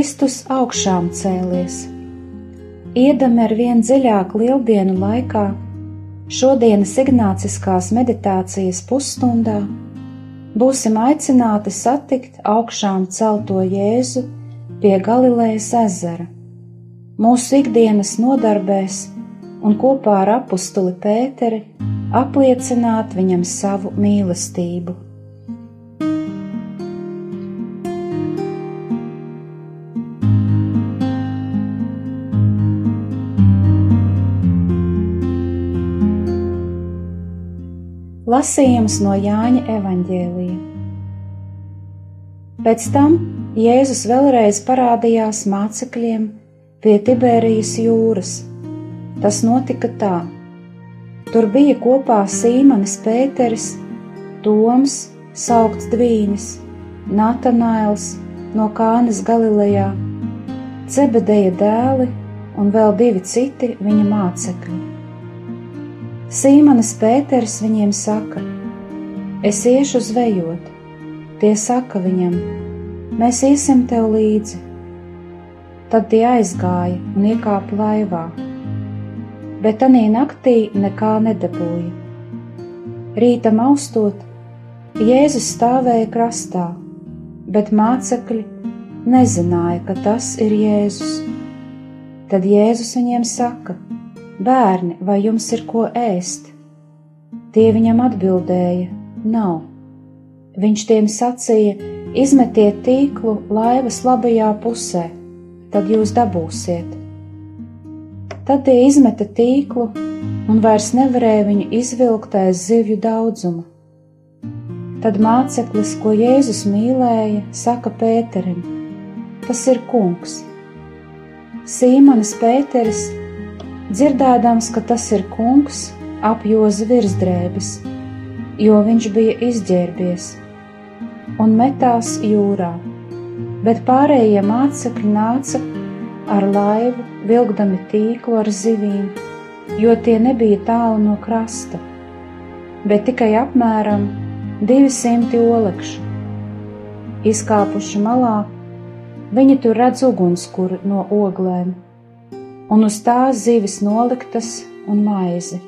Kristus augšām cēlies. Iedami ar vien dziļāk lieldienu laikā, šodienas ignāciskās meditācijas pusstundā, būsim aicināti satikt augšām celto Jēzu pie Galilejas ezera, mūsu ikdienas nodarbēs un kopā ar apustuli Pēteri apliecināt viņam savu mīlestību. Lasījums no Jāņa evaņģēlija. Pēc tam Jēzus vēlreiz parādījās mācekļiem pie Tiberijas jūras. Tas notika tā. Tur bija kopā Sīmanis Pēteris, Toms, saukts Dvīnis, Natanails no Kānas Galilejā, Cebedeja dēli un vēl divi citi viņa mācekļi. Sīmanis Pēters viņiem saka: Es iešu zvejot. Tie saka viņam: Mēs iesim tev līdzi. Tad tie aizgāja un iekāpa laivā, bet tanī naktī nekā nedabūja. Rītam austot, Jēzus stāvēja krastā, bet mācekļi nezināja, ka tas ir Jēzus. Tad Jēzus viņiem saka: Bērni, vai jums ir ko ēst? Tie viņam atbildēja: Nav. Viņš tiem sacīja: Izmetiet tīklu laivas labajā pusē, tad jūs dabūsiet. Tad tie izmeta tīklu un vairs nevarēja viņu izvilkt aiz zivju daudzuma. Tad māceklis, ko Jēzus mīlēja, saka Pēterim: Tas ir kungs. Sīmanis Pēteris Dzirdēdams, ka tas ir kungs, apjoza virsdrēbes, jo viņš bija izģērbies, un metās jūrā, bet pārējie mācekļi nāca ar laivu, vilkdami tīklu ar zivīm, jo tie nebija tālu no krasta, bet tikai apmēram 200 olekšu. Izkāpuši malā, viņi tur redz ugunskura no oglēm un uz tās zivis noliktas un maizi.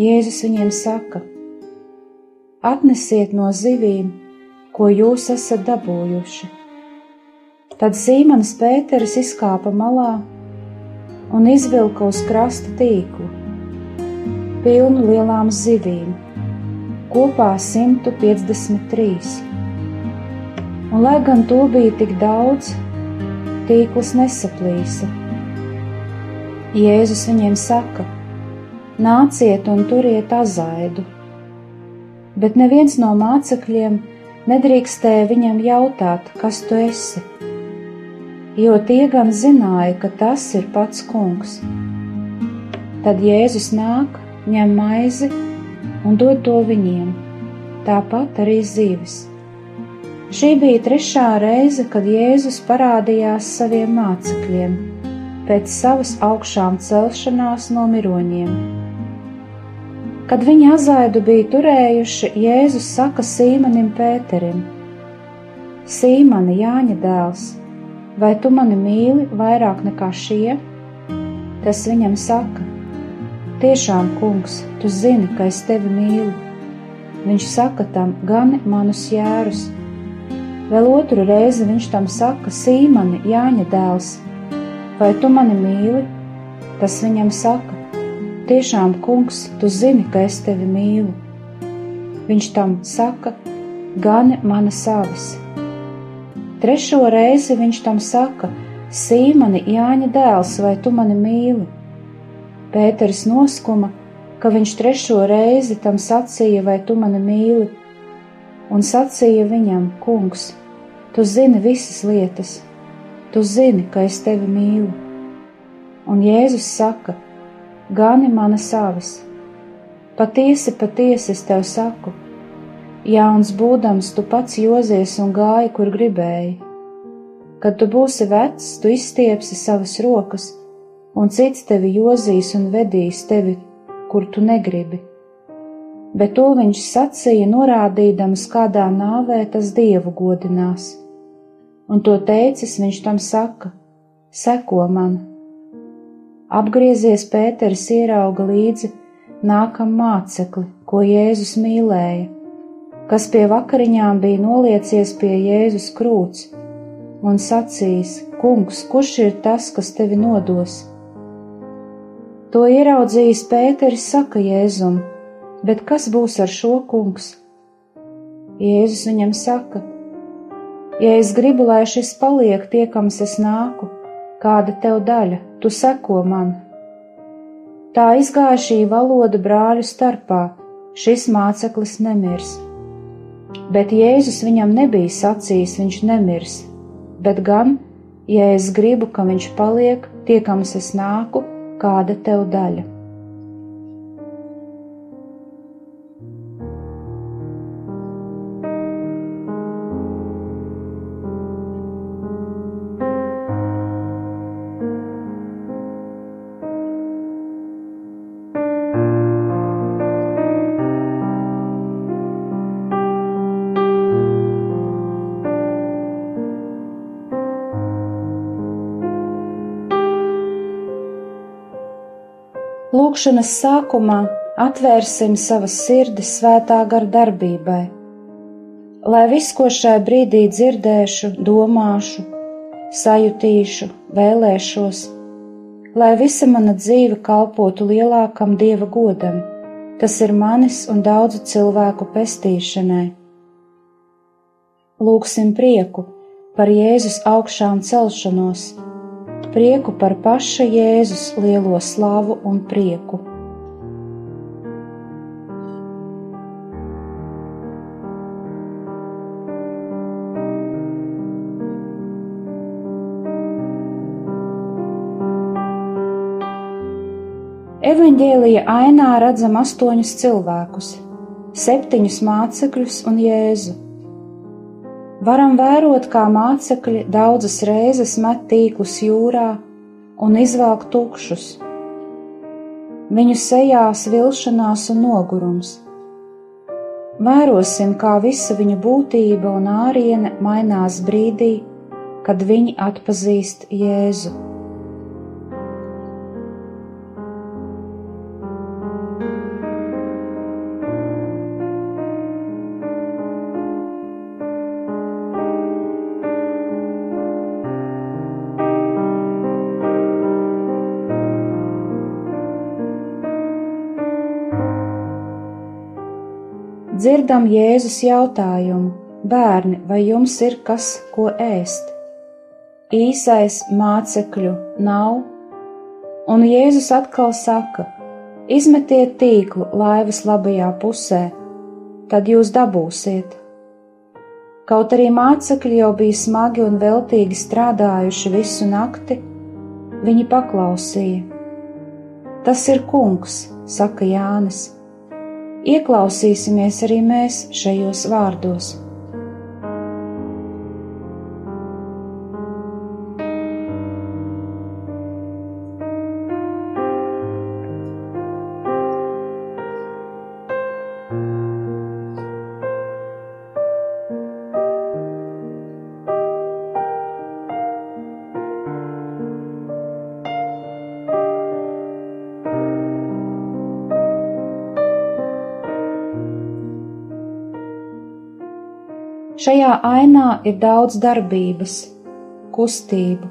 Jēzus viņiem saka: Atnesiet no zivīm, ko jūs esat dabūjuši. Tad Sīmanis Pēteris izkāpa malā un izvilka uz krasta tīklu, pilnu lielām zivīm, kopā 153. Un, lai gan to bija tik daudz, tīkls nesaplīsa Jēzus viņiem saka: Nāciet un turiet azaidu. Bet neviens no mācekļiem nedrīkstēja viņam jautāt, kas tu esi, jo tie gan zināja, ka tas ir pats kungs. Tad Jēzus nāk, ņem maizi un dod to viņiem, tāpat arī zīves. Šī bija trešā reize, kad Jēzus parādījās saviem mācekļiem pēc savas augšām celšanās no miroņiem. Kad viņi azaidu bija turējuši, Jēzus saka Sīmanim Pēterim: Sīmani, Jāņa dēls, vai tu mani mīli vairāk nekā šie? Tas viņam saka: Tiešām, kungs, tu zini, ka es tevi mīlu. Viņš saka tam gan manus jērus. Vēl otru reizi viņš tam saka: Sīmani, Jāņa dēls, vai tu mani mīli? Tas viņam saka, tiešām, kungs, tu zini, ka es tevi mīlu. Viņš tam saka, gani mana savis. Trešo reizi viņš tam saka, Sīmani, Jāņa dēls, vai tu mani mīli? Pēters noskuma, ka viņš trešo reizi tam sacīja, vai tu mani mīli. un sacīja viņam: Kungs, tu zini visas lietas, tu zini, ka es tevi mīlu. Un Jēzus saka: Gani mana savis, patiesi, patiesi es tev saku, jauns būdams tu pats jozies un gāji, kur gribēji. Kad tu būsi vecs, tu izstiepsi savas rokas, un cits tevi jozīs un vedīs tevi, kur tu negribi bet to viņš sacīja, norādīdams, kādā nāvē tas dievu godinās. Un to teicis, viņš tam saka: Seko man! Apgriezies Pēters ierauga līdzi nākam mācekli, ko Jēzus mīlēja, kas pie vakariņām bija noliecies pie Jēzus krūts un sacījis: Kungs, kurš ir tas, kas tevi nodos? To ieraudzījis Pēteris saka Jēzum: Bet kas būs ar šo kungs? Jēzus viņam saka: Ja es gribu, lai šis paliek tiekams, es nāku, kāda tev daļa, tu seko man. Tā izgāja šī valoda brāļu starpā, šis māceklis nemirs. Bet Jēzus viņam nebija sacījis, viņš nemirs, bet gan, ja es gribu, ka viņš paliek, tiekams es nāku, kāda tev daļa. Lūkšanas sākumā atvērsim savas sirdis svētā gara darbībai, lai viss, ko šai brīdī dzirdēšu, domāšu, sajutīšu, vēlēšos, lai visa mana dzīve kalpotu lielākam dieva godam, tas ir manis un daudzu cilvēku pestīšanai. Lūksim prieku par Jēzus augšām celšanos prieku par paša Jēzus lielo slavu un prieku. Evanģēlija ainā redzam astoņus cilvēkus, septiņus mācekļus un Jēzu Varam vērot, kā mācekļi daudzas reizes met tīklus jūrā un izvelk tukšus. Viņu sejās vilšanās un nogurums. Vērosim, kā visa viņu būtība un āriene mainās brīdī, kad viņi atpazīst Jēzu. Dzirdam Jēzus jautājumu: Bērni, vai jums ir kas, ko ēst? Īsais mācekļu nav, un Jēzus atkal saka: Izmetiet tīklu laivas labajā pusē, tad jūs dabūsiet. Kaut arī mācekļi jau bija smagi un veltīgi strādājuši visu nakti, viņi paklausīja. Tas ir kungs, saka Jānis ieklausīsimies arī mēs šajos vārdos. Šajā ainā ir daudz darbības, kustību,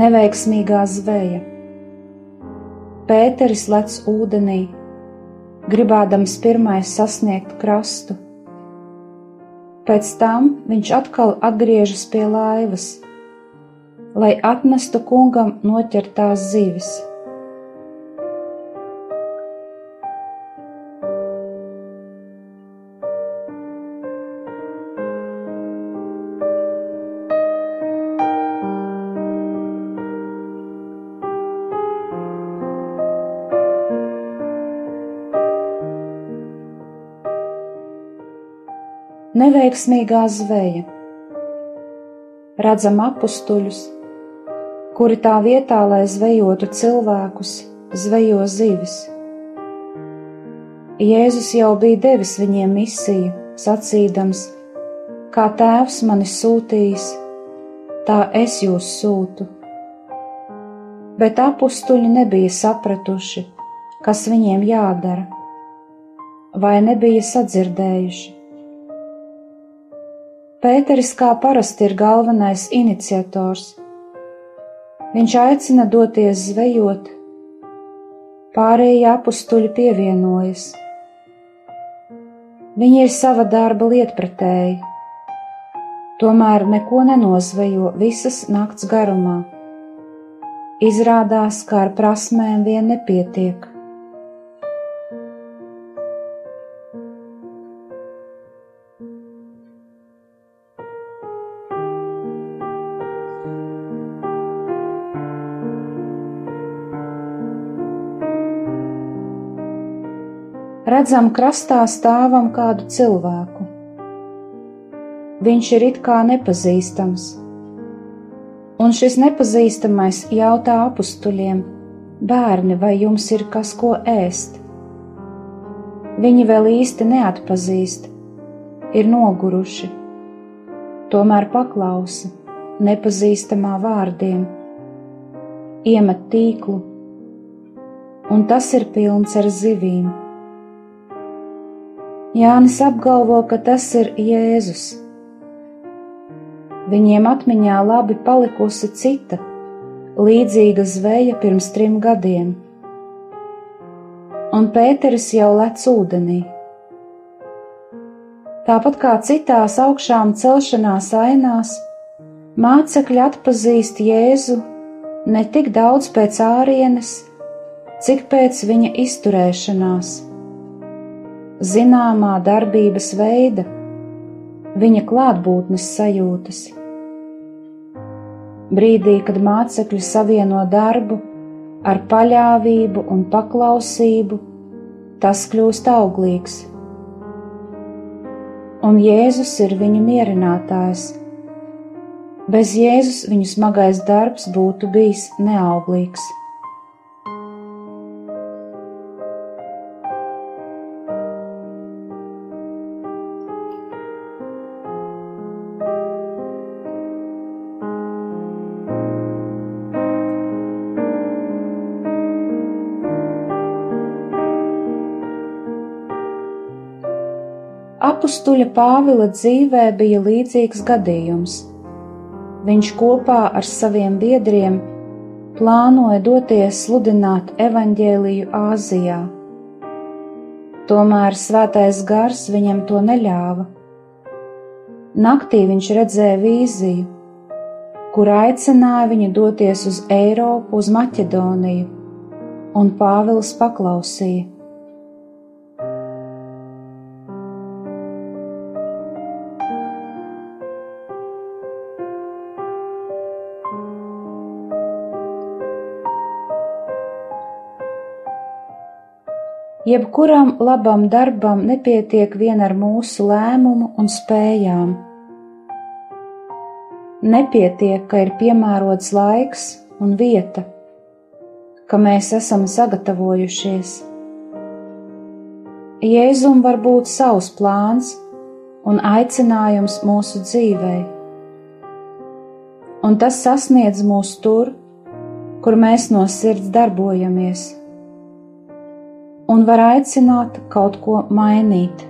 neveiksmīgā zveja. Pēteris lec ūdenī, gribādams pirmais sasniegt krastu. Pēc tam viņš atkal atgriežas pie laivas, lai atnestu kungam noķertās zivis. Neveiksmīgā zveja. Redzam apstuļus, kuri tā vietā, lai zvejotu cilvēkus, zvejo zivis. Jēzus jau bija devis viņiem misiju, sacīdams: Kā tēvs mani sūtījis, tā es jūs sūtu. Bet apstuļi nebija sapratuši, kas viņiem jādara, vai nebija sadzirdējuši. Pēteris kā parasti ir galvenais iniciators. Viņš aicina doties zvejot, pārējie apstuļi pievienojas. Viņi ir sava darba lietpratēji, tomēr neko nenozvejo visas nakts garumā. Izrādās, ka ar prasmēm vien nepietiek. Redzam krastā stāvam kādu cilvēku. Viņš ir it kā nepazīstams, un šis nepazīstamais jautā apstuļiem: Bērni, vai jums ir kas ko ēst? Viņi vēl īsti neatpazīst, ir noguruši, tomēr paklausa nepazīstamā vārdiem, iemet tīklu, un tas ir pilns ar zivīm. Jānis apgalvo, ka tas ir Jēzus. Viņiem atmiņā labi palikusi cita, līdzīga zveja pirms trim gadiem, un Pēteris jau lec ūdenī. Tāpat kā citās augšām celšanās ainās, mācekļi atpazīst Jēzu ne tik daudz pēc ārienes, cik pēc viņa izturēšanās zināmā darbības veida, viņa klātbūtnes sajūtas. Brīdī, kad mācekļi savieno darbu ar paļāvību un paklausību, tas kļūst auglīgs. Un Jēzus ir viņu mierinātājs. Bez Jēzus viņu smagais darbs būtu bijis neauglīgs. Apustuļa Pāvila dzīvē bija līdzīgs gadījums. Viņš kopā ar saviem biedriem plānoja doties sludināt evaņģēliju Āzijā. Tomēr svētais gars viņam to neļāva. Naktī viņš redzēja vīziju, kur aicināja viņu doties uz Eiropu, uz Maķedoniju, un Pāvils paklausīja. Jebkuram labam darbam nepietiek vien ar mūsu lēmumu un spējām. Nepietiek, ka ir piemērots laiks un vieta, ka mēs esam sagatavojušies. Jēzum var būt savs plāns un aicinājums mūsu dzīvei, un tas sasniedz mūs tur, kur mēs no sirds darbojamies un var aicināt kaut ko mainīt.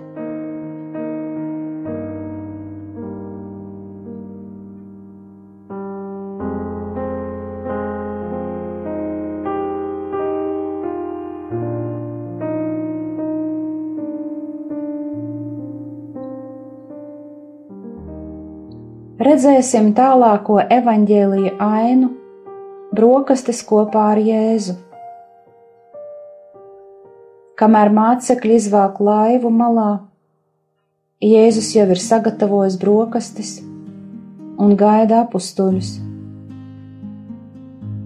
Redzēsim tālāko evaņģēlīja ainu, brokastis kopā ar Jēzu. Kamēr mācekļi izvāk laivu malā, Jēzus jau ir sagatavojis brokastis un gaida apstuļus.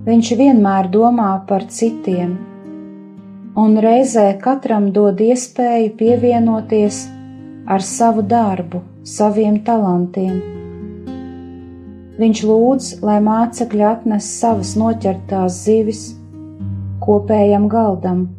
Viņš vienmēr domā par citiem, un reizē katram dod iespēju pievienoties ar savu darbu, saviem talantiem. Viņš lūdz, lai mācekļi atnes savas noķertās zivis kopējam galdam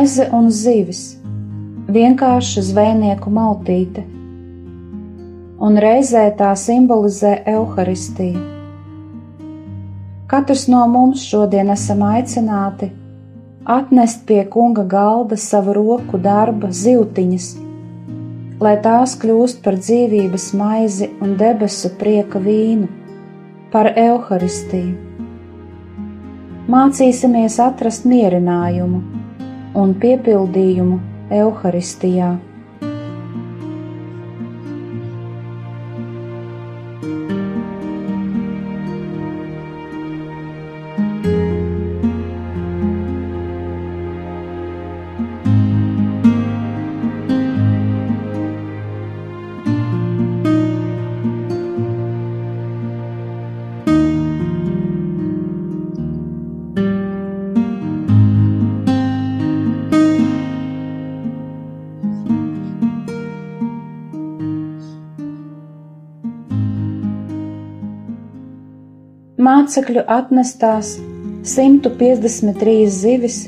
maize un zivis, vienkārša zvejnieku maltīte, un reizē tā simbolizē evaharistiju. Katrs no mums šodien esam aicināti atnest pie kunga galda savu roku darba zīltiņas, lai tās kļūst par dzīvības maizi un debesu prieka vīnu, par evaharistiju. Mācīsimies atrast mierinājumu un piepildījumu Euharistijā. Mācekļu atnestās 153 zivis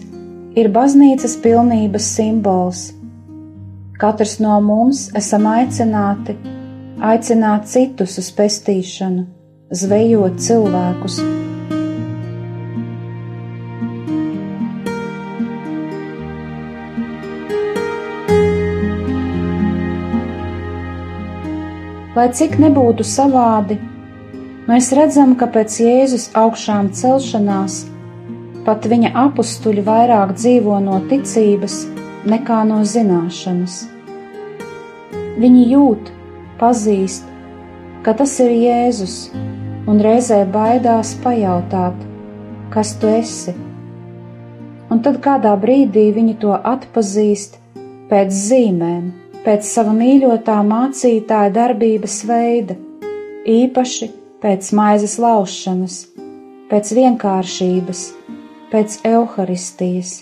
ir baznīcas pilnības simbols. Katrs no mums esam aicināti aicināt citus uz pestīšanu, zvejot cilvēkus. Lai cik nebūtu savādi, Mēs redzam, ka pēc Jēzus augšām celšanās pat viņa apstuļi vairāk dzīvo no ticības nekā no zināšanas. Viņi jūt, pazīst, ka tas ir Jēzus, un reizē baidās pajautāt, kas tu esi. Un tad kādā brīdī viņi to atpazīst pēc zīmēm, pēc sava mīļotā mācītāja darbības veida, īpaši pēc maizes laušanas, pēc vienkāršības, pēc evaharistijas.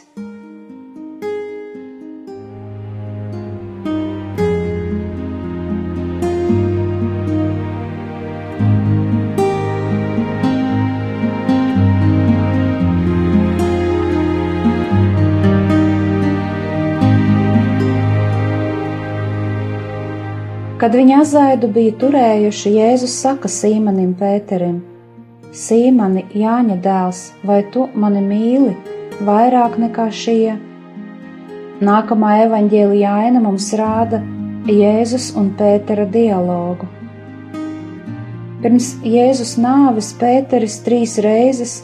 Kad viņa azaidu bija turējuši, Jēzus saka Sīmanim Pēterim: Sīmani, Jāņa dēls, vai tu mani mīli vairāk nekā šie? Nākamā evaņģēlijā aina mums rāda Jēzus un Pētera dialogu. Pirms Jēzus nāves Pēteris trīs reizes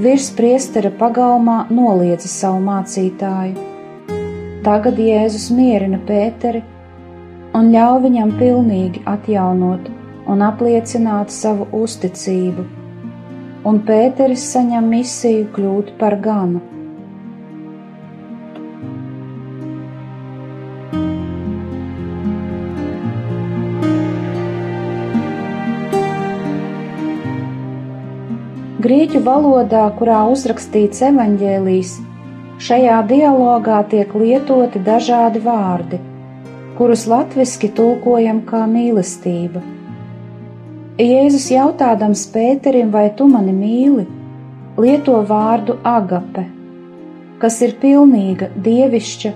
virs priestera pagalmā noliedza savu mācītāju. Tagad Jēzus mierina Pēteri un ļauj viņam pilnīgi atjaunot un apliecināt savu uzticību, un Pēteris saņem misiju kļūt par ganu. Grieķu valodā, kurā uzrakstīts evaņģēlijs, šajā dialogā tiek lietoti dažādi vārdi – kurus latviski tulkojam kā mīlestība. Jēzus jautādams Pēterim, vai tu mani mīli, lieto vārdu agape, kas ir pilnīga, dievišķa,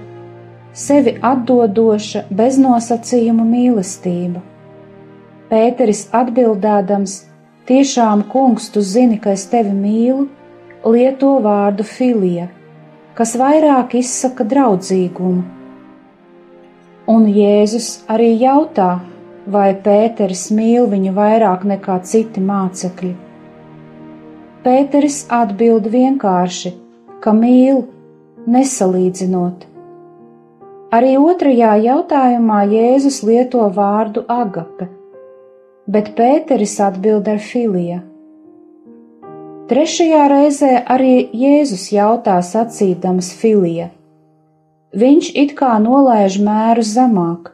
sevi atdodoša, beznosacījuma mīlestība. Pēteris atbildēdams, tiešām, kungs, tu zini, ka es tevi mīlu, lieto vārdu filija, kas vairāk izsaka draudzīgumu Un Jēzus arī jautā, vai Pēteris mīl viņu vairāk nekā citi mācekļi. Pēteris atbild vienkārši, ka mīl, nesalīdzinot. Arī otrajā jautājumā Jēzus lieto vārdu agape, bet Pēteris atbild ar filija. Trešajā reizē arī Jēzus jautā sacīdams Filija. Viņš it kā nolaiž mēru zemāk,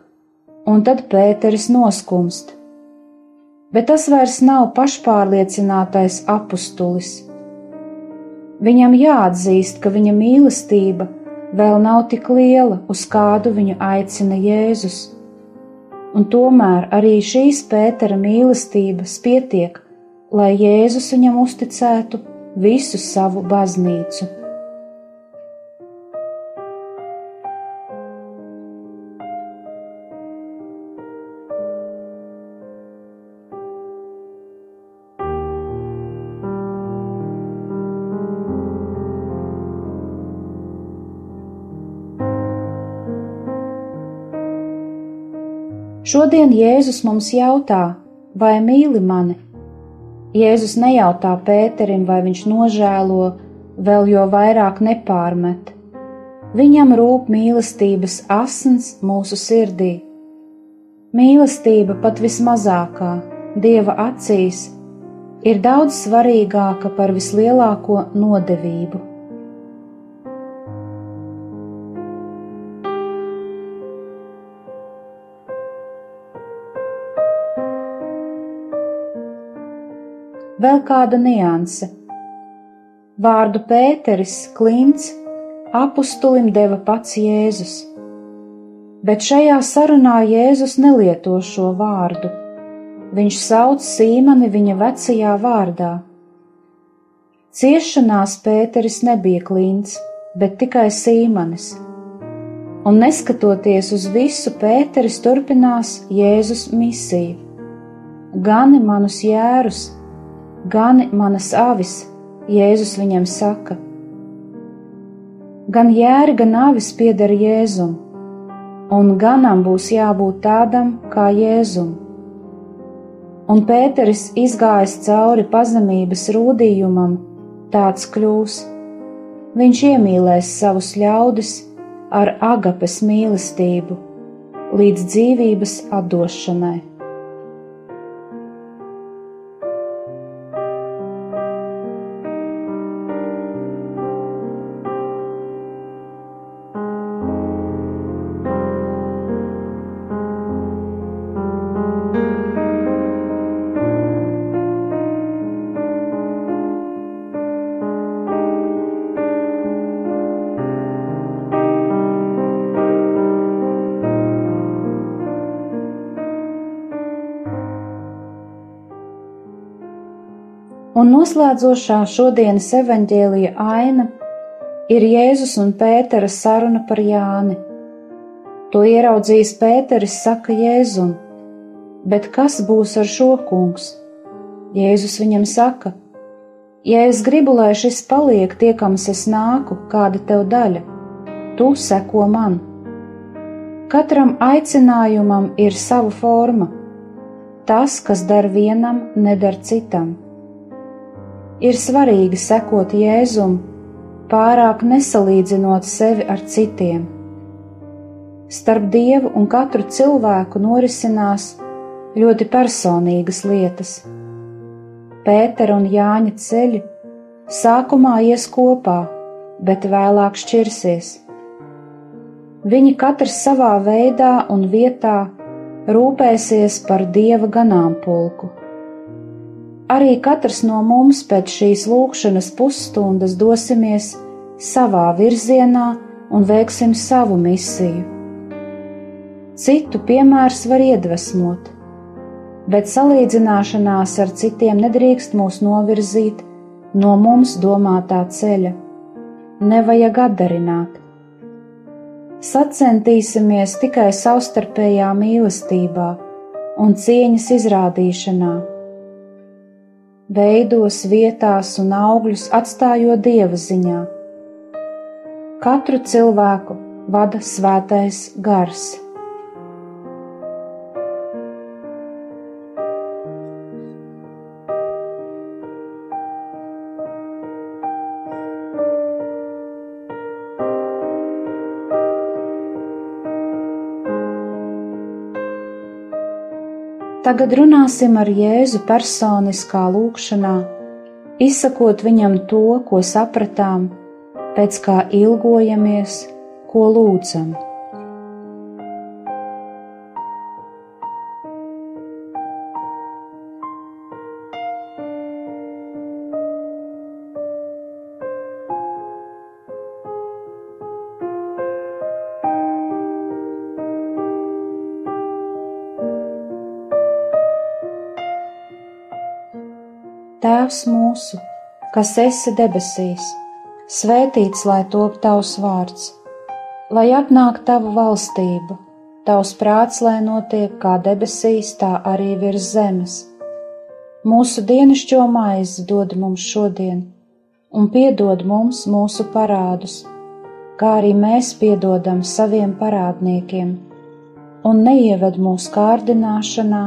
un tad Pēteris noskumst. Bet tas vairs nav pašpārliecinātais apustulis. Viņam jāatzīst, ka viņa mīlestība vēl nav tik liela, uz kādu viņu aicina Jēzus. Un tomēr arī šīs Pētera mīlestības pietiek, lai Jēzus viņam uzticētu visu savu baznīcu. Šodien Jēzus mums jautā, vai mīli mani? Jēzus nejautā Pēterim, vai viņš nožēlo, vēl jo vairāk nepārmet. Viņam rūp mīlestības asins mūsu sirdī. Mīlestība pat vismazākā, Dieva acīs, ir daudz svarīgāka par vislielāko nodevību. Vēl kāda nianse. Vārdu Pēteris Klints apustulim deva pats Jēzus, bet šajā sarunā Jēzus nelieto šo vārdu. Viņš sauc Sīmani viņa vecajā vārdā. Ciešanās Pēteris nebija Klints, bet tikai Sīmanis. Un neskatoties uz visu, Pēteris turpinās Jēzus misiju. Gani manus jērus, Gani manas avis, Jēzus viņam saka. Gan jēri, gan avis pieder Jēzum, un ganam būs jābūt tādam kā Jēzum. Un Pēteris izgājis cauri pazemības rūdījumam, tāds kļūs. Viņš iemīlēs savus ļaudis ar agapes mīlestību līdz dzīvības atdošanai. Un noslēdzošā šodienas evaņģēlija aina ir Jēzus un Pētera saruna par Jāni. To ieraudzījis Pēteris, saka Jēzum, bet kas būs ar šo kungs? Jēzus viņam saka: Ja es gribu, lai šis paliek tiekams, es nāku, kāda tev daļa, tu seko man. Katram aicinājumam ir sava forma. Tas, kas der vienam, nedara citam ir svarīgi sekot Jēzum, pārāk nesalīdzinot sevi ar citiem. Starp Dievu un katru cilvēku norisinās ļoti personīgas lietas. Pētera un Jāņa ceļi sākumā ies kopā, bet vēlāk šķirsies. Viņi katrs savā veidā un vietā rūpēsies par dieva ganāmpulku arī katrs no mums pēc šīs lūkšanas pusstundas dosimies savā virzienā un veiksim savu misiju. Citu piemērs var iedvesmot, bet salīdzināšanās ar citiem nedrīkst mūs novirzīt no mums domātā ceļa. Nevajag atdarināt. Sacentīsimies tikai savstarpējā mīlestībā un cieņas izrādīšanā veidos, vietās un augļus atstājot dieva ziņā. Katru cilvēku vada svētais gars. Tagad runāsim ar Jēzu personiskā lūkšanā, izsakot viņam to, ko sapratām, pēc kā ilgojamies, ko lūdzam. Tēvs mūsu, kas esi debesīs, svētīts lai top tavs vārds, lai atnāk tava valstība, tavs prāts, lai notiek kā debesīs, tā arī virs zemes. Mūsu dienascho maizi dod mums šodien, un piedod mums mūsu parādus, kā arī mēs piedodam saviem parādniekiem, un neieved mūsu kārdināšanā,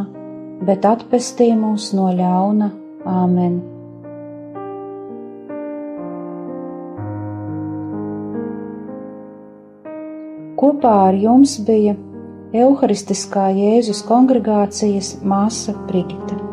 bet atpestī mūs no ļauna Āmen! Kopā ar jums bija Euharistiskā Jēzus kongregācijas māsa Brigita.